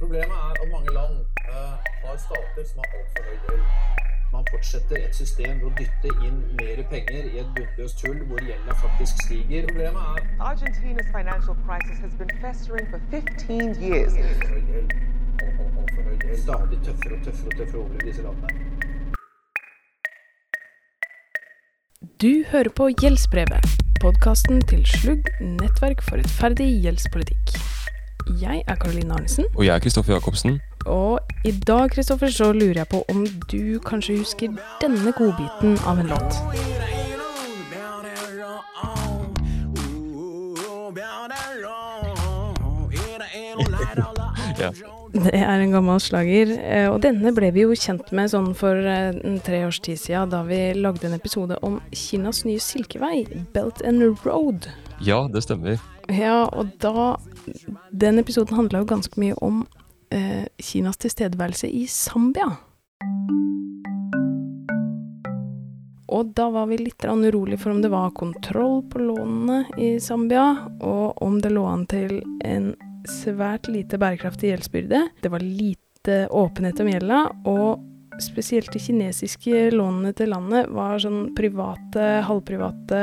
Problemet er at mange land eh, har stater som har altfor høy gjeld. Man fortsetter et system ved å dytte inn mer penger i et bunnløst hull hvor gjelda faktisk stiger. Problemet er Argentina's financial crisis has been festering for 15 years. altfor høy gjeld. Alt- alt- Altfor høy gjeld. Stadig tøffere og tøffere og tøffere over i disse landene. Du hører på Gjeldsbrevet, podkasten til Slugg, nettverk for rettferdig gjeldspolitikk. Jeg er Karoline Arnesen, Og jeg er Kristoffer Jacobsen. og i dag Kristoffer, så lurer jeg på om du kanskje husker denne godbiten av en låt. Ja. Det er en gammel slager, eh, og denne ble vi jo kjent med sånn for eh, tre års tid siden, da vi lagde en episode om Kinas nye silkevei, Belt and Road. ja, det stemmer. Ja, og da Den episoden handla jo ganske mye om eh, Kinas tilstedeværelse i Zambia. Og da var vi litt urolig for om det var kontroll på lånene i Zambia, og om det lå an til en svært lite bærekraftig gjeldsbyrde. Det var lite åpenhet om gjelda, og spesielt de kinesiske lånene til landet var sånn private, halvprivate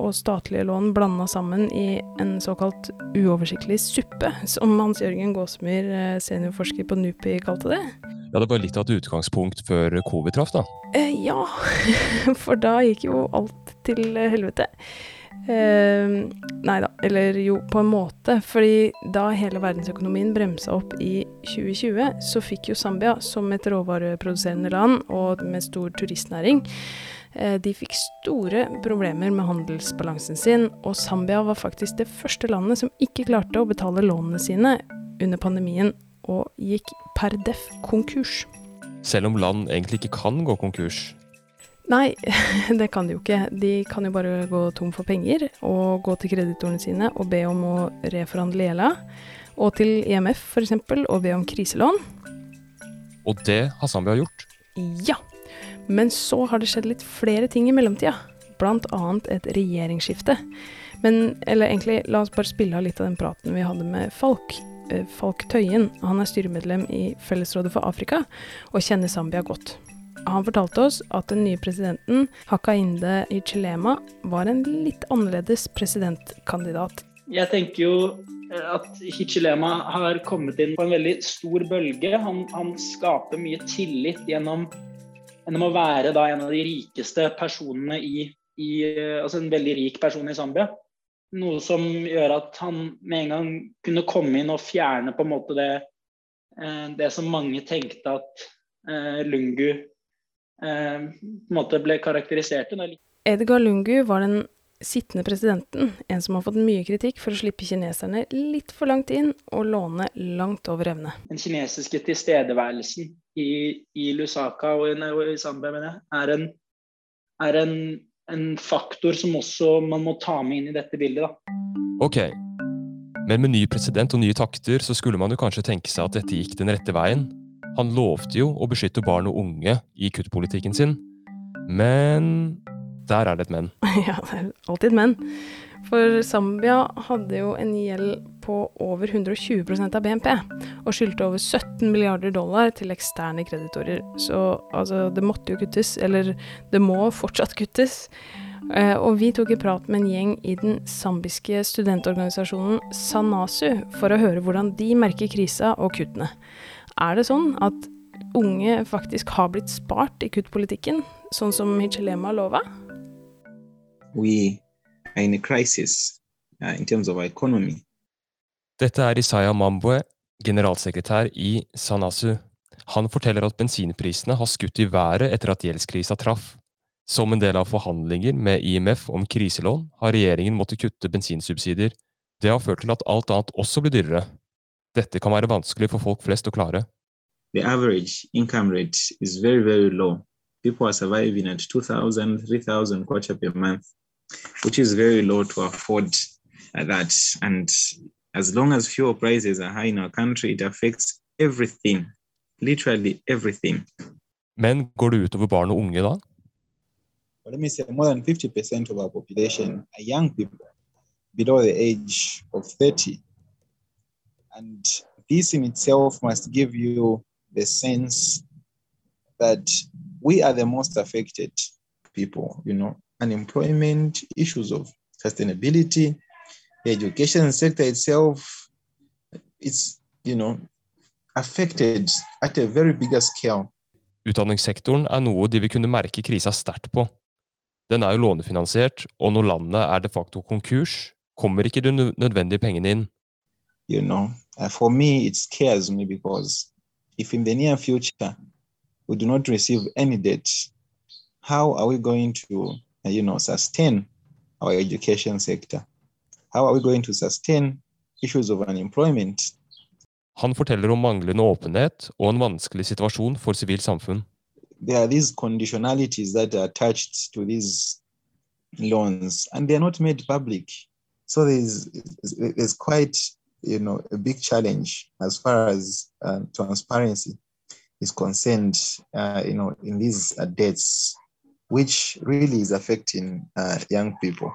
og statlige lån blanda sammen i en såkalt uoversiktlig suppe, som Hans Jørgen Gåsemyr, eh, seniorforsker på NUPI, kalte det. Ja, det var litt av et utgangspunkt før covid traff, da. Eh, ja, for da gikk jo alt til helvete. Eh, nei da, eller jo, på en måte. Fordi da hele verdensøkonomien bremsa opp i 2020, så fikk jo Zambia, som et råvareproduserende land og med stor turistnæring, eh, de fikk store problemer med handelsbalansen sin, og Zambia var faktisk det første landet som ikke klarte å betale lånene sine under pandemien, og gikk per def konkurs. Selv om land egentlig ikke kan gå konkurs. Nei, det kan de jo ikke. De kan jo bare gå tom for penger og gå til kreditorene sine og be om å reforhandle gjelda. Og til IMF f.eks. og be om kriselån. Og det har Zambia gjort. Ja. Men så har det skjedd litt flere ting i mellomtida. Blant annet et regjeringsskifte. Men eller egentlig, la oss bare spille av litt av den praten vi hadde med Falk. Eh, Falk Tøyen. Han er styremedlem i Fellesrådet for Afrika og kjenner Zambia godt. Han fortalte oss at den nye presidenten, Hakainde Ichilema, var en litt annerledes presidentkandidat. Jeg tenker jo eh, at Hichilema har kommet inn på en veldig stor bølge. Han, han skaper mye tillit gjennom, gjennom å være da en av de rikeste personene i, i eh, Altså en veldig rik person i Zambia. Noe som gjør at han med en gang kunne komme inn og fjerne på en måte det, eh, det som mange tenkte at Lungu måte ble karakterisert. Edgar Lungu var den sittende presidenten, en som har fått mye kritikk for å slippe kineserne litt for langt inn og låne langt over evne. Den kinesiske tilstedeværelsen i, i Lusaka og i, i Zambia mener jeg, er, en, er en, en faktor som også man må ta med inn i dette bildet. Da. Ok. Men med ny president og nye takter så skulle man jo kanskje tenke seg at dette gikk den rette veien. Han lovte jo å beskytte barn og unge i kuttpolitikken sin. Men der er det et men. ja, det er alltid men. For Zambia hadde jo en gjeld på over 120% av BNP, og skyldte over 17 milliarder dollar til eksterne kreditorer. Så altså, det måtte jo kuttes, eller det må fortsatt kuttes. Eh, og vi tok en prat med en gjeng i den zambiske studentorganisasjonen Sanasu for å høre hvordan de merker krisa og kuttene. Er det sånn at unge faktisk har blitt spart i kuttpolitikken, sånn som Hichilema lova? we are in a crisis uh, in terms of our economy. Dette er Isaya Mambwe, generalsekretær i Sanasu. Han forteller at bensinprisene har skutt i været etter at gjeldskrisa traff. Som en del av forhandlinger med IMF om kriselån har regjeringen måttet kutte bensinsubsidier. Det har ført til at alt annet også blir dyrere. Dette kan være vanskelig for folk flest å klare. The average income rate is very, very low. People are surviving at 2,000, 3,000 kwacha per month, which is very low to afford that. And as long as fuel prices are high in our country, it affects everything, literally everything. Men går det utover barn og unge da? But let me say more than 50% of our population are young people below the age of 30. And this in itself must give you the sense that we are the most affected people, you know, unemployment, issues of sustainability, the education sector itself, it's, you know, affected at a very bigger scale. Utdanningssektoren er noe de vil kunne merke krisa sterkt på. Den er jo lånefinansiert, og når landet er de facto konkurs, kommer ikke de nødvendige pengene inn. You know, uh, for me, it scares me because if in the near future we do not receive any debt, how are we going to, uh, you know, sustain our education sector? How are we going to sustain issues of unemployment? Han forteller om manglende åpenhet og en vanskelig situasjon for sivilt samfunn. There are these conditionalities that are attached to these loans, and they are not made public. So there's there's quite you know a big challenge as far as uh, transparency is concerned. Uh, you know in these uh, debts, which really is affecting uh, young people.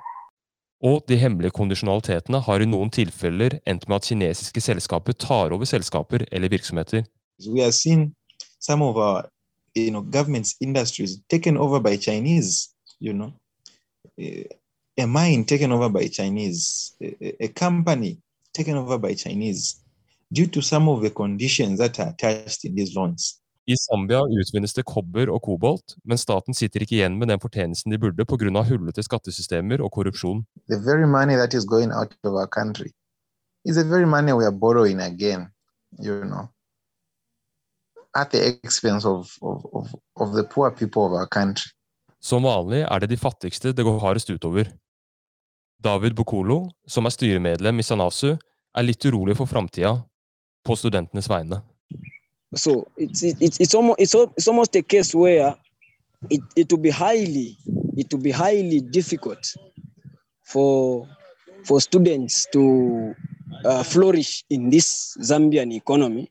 Og de hemmelige kondisjonalitetene har i noen tilfeller endt med at kinesiske selskaper tar over selskaper eller virksomheter. We are seeing some of our you know government's industries taken over by Chinese. You know, a mine taken over by Chinese, a, a company taken over by Chinese, due to some of the conditions that are attached in these loans. I Zambia utvinnes det kobber og kobolt, men staten sitter ikke igjen med den fortjenesten de burde pga. hullete skattesystemer og korrupsjon. The very money that is going out of our country is the very money we are borrowing again, you know, at the expense of, of, of, of the poor people of our country. Som vanlig er det de fattigste det går hardest utover. David Bokolo, som er styremedlem i Sanasu, er litt urolig for framtida, på studentenes vegne. So it's it's it's almost it's, it's almost a case where it, it will be highly it will be highly difficult for for students to uh, flourish in this Zambian economy.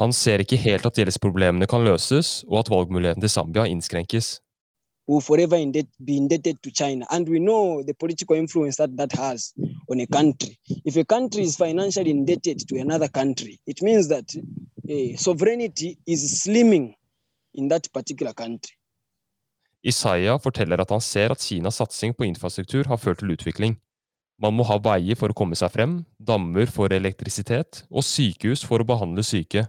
Han ser ikke helt at gjeldsproblemene kan løses, og at valgmuligheten til Zambia innskrenkes. Will forever indeed be indebted to China, and we know the political influence that that has on a country. If a country is financially indebted to another country, it means that uh, sovereignty is slimming in that particular country. Isaiah forteller at han ser at Kinas satsing på infrastruktur har ført til utvikling. Man må ha veier for å komme seg frem, dammer for elektrisitet og sykehus for å behandle syke.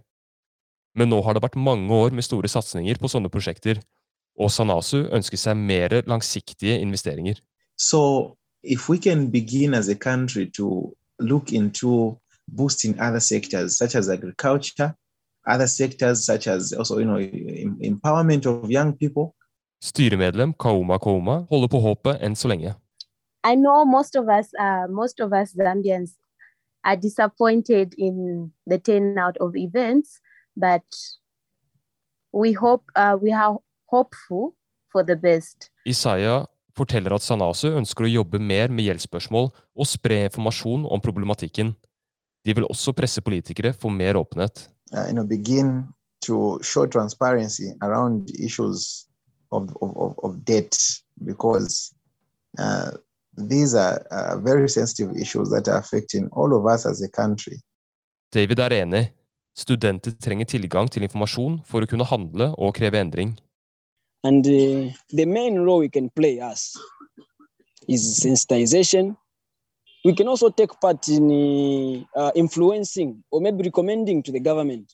Men nå har det vært mange år med store satsinger på sånne prosjekter, og Sanasu ønsker seg mer langsiktige investeringer. So if we can begin as a country to look into boosting other sectors such as agriculture, other sectors such as also you know empowerment of young people. Styremedlem Kauma Kauma holder på håpet enn så lenge. I know most of us, uh, most of us Zambians, are disappointed in the turnout of events, but we hope uh, we are hopeful for the best. Isaiah forteller at Sanasu ønsker å jobbe mer med gjeldsspørsmål og spre informasjon om problematikken. De vil også presse politikere for mer åpenhet. Uh, you know, begin to show transparency around issues of, of, of debt because uh, these are uh, very sensitive issues that are affecting all of us as a country. David er enig. Studenter trenger tilgang til informasjon for å kunne handle og kreve endring. And uh, the main role we can play us is sensitization. We can also take part in uh, influencing or maybe recommending to the government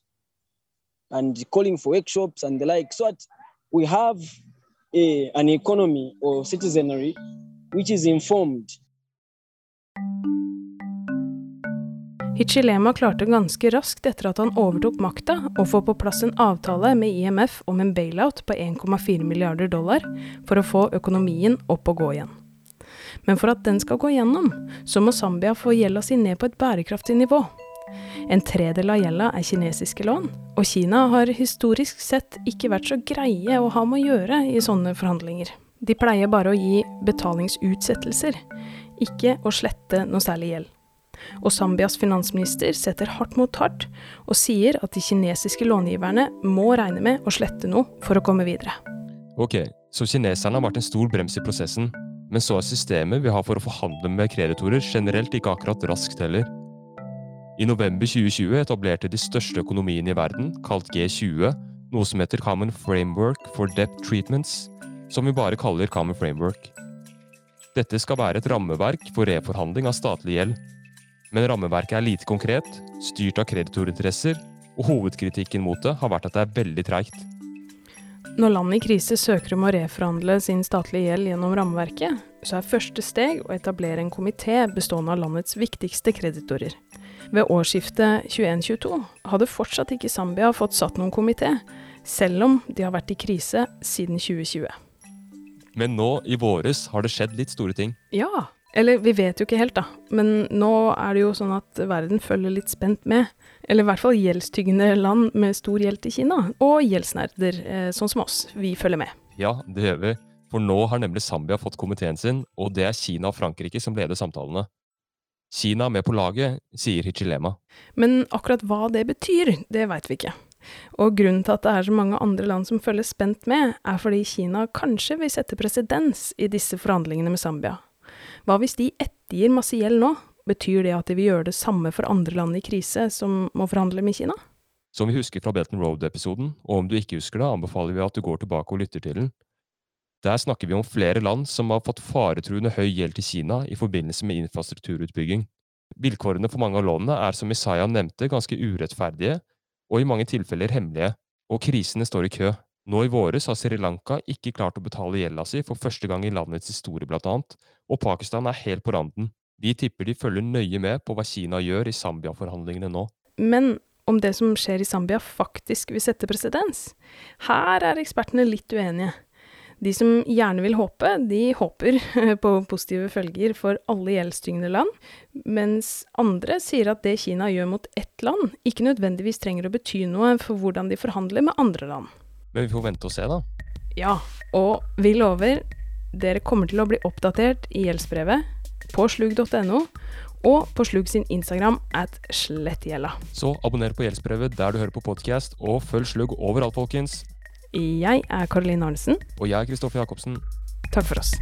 and calling for workshops and the like, so that we have a, an economy or citizenry which is informed. Hichilema klarte ganske raskt etter at han overtok makta å få på plass en avtale med IMF om en bailout på 1,4 milliarder dollar for å få økonomien opp og gå igjen. Men for at den skal gå gjennom, så må Zambia få gjelda si ned på et bærekraftig nivå. En tredel av gjelda er kinesiske lån, og Kina har historisk sett ikke vært så greie å ha med å gjøre i sånne forhandlinger. De pleier bare å gi betalingsutsettelser, ikke å slette noe særlig gjeld. Og Zambias finansminister setter hardt mot hardt, og sier at de kinesiske långiverne må regne med å slette noe for å komme videre. Ok, så kineserne har vært en stor brems i prosessen, men så er systemet vi har for å forhandle med kreditorer generelt ikke akkurat raskt heller. I november 2020 etablerte de største økonomiene i verden, kalt G20, noe som heter Common Framework for Debt Treatments, som vi bare kaller Common Framework. Dette skal være et rammeverk for reforhandling av statlig gjeld. Men rammeverket er lite konkret, styrt av kreditorinteresser, og hovedkritikken mot det har vært at det er veldig treigt. Når landet i krise søker om å reforhandle sin statlige gjeld gjennom rammeverket, så er første steg å etablere en komité bestående av landets viktigste kreditorer. Ved årsskiftet 21-22 hadde fortsatt ikke Zambia fått satt noen komité, selv om de har vært i krise siden 2020. Men nå i våres har det skjedd litt store ting. Ja, eller vi vet jo ikke helt, da. Men nå er det jo sånn at verden følger litt spent med. Eller i hvert fall gjeldstyggende land med stor gjeld til Kina, og gjeldsnerder eh, sånn som oss. Vi følger med. Ja, det gjør vi. For nå har nemlig Zambia fått komiteen sin, og det er Kina og Frankrike som leder samtalene. Kina er med på laget, sier Hichilema. Men akkurat hva det betyr, det veit vi ikke. Og grunnen til at det er så mange andre land som følger spent med, er fordi Kina kanskje vil sette presedens i disse forhandlingene med Zambia. Hva hvis de ettergir masse gjeld nå, Betyr det at de vil gjøre det samme for andre land i krise som må forhandle med Kina? Som vi husker fra Belton Road-episoden, og om du ikke husker det, anbefaler vi at du går tilbake og lytter til den. Der snakker vi om flere land som har fått faretruende høy gjeld til Kina i forbindelse med infrastrukturutbygging. Vilkårene for mange av lånene er som Isaiah nevnte, ganske urettferdige, og i mange tilfeller hemmelige, og krisene står i kø. Nå i våres har Sri Lanka ikke klart å betale gjelda si for første gang i landets historie, blant annet, og Pakistan er helt på randen. Vi tipper de følger nøye med på hva Kina gjør i Zambia-forhandlingene nå. Men om det som skjer i Zambia faktisk vil sette presedens? Her er ekspertene litt uenige. De som gjerne vil håpe, de håper på positive følger for alle gjeldstyngende land, mens andre sier at det Kina gjør mot ett land, ikke nødvendigvis trenger å bety noe for hvordan de forhandler med andre land. Men vi får vente og se, da. Ja, og vi lover, dere kommer til å bli oppdatert i gjeldsbrevet på slug.no og på Slug sin Instagram at slettgjelda. Så abonner på Gjeldsbrevet der du hører på podkast, og følg Slug overalt, folkens. Jeg er Karoline Arnesen. Og jeg er Kristoffer Jacobsen. Takk for oss.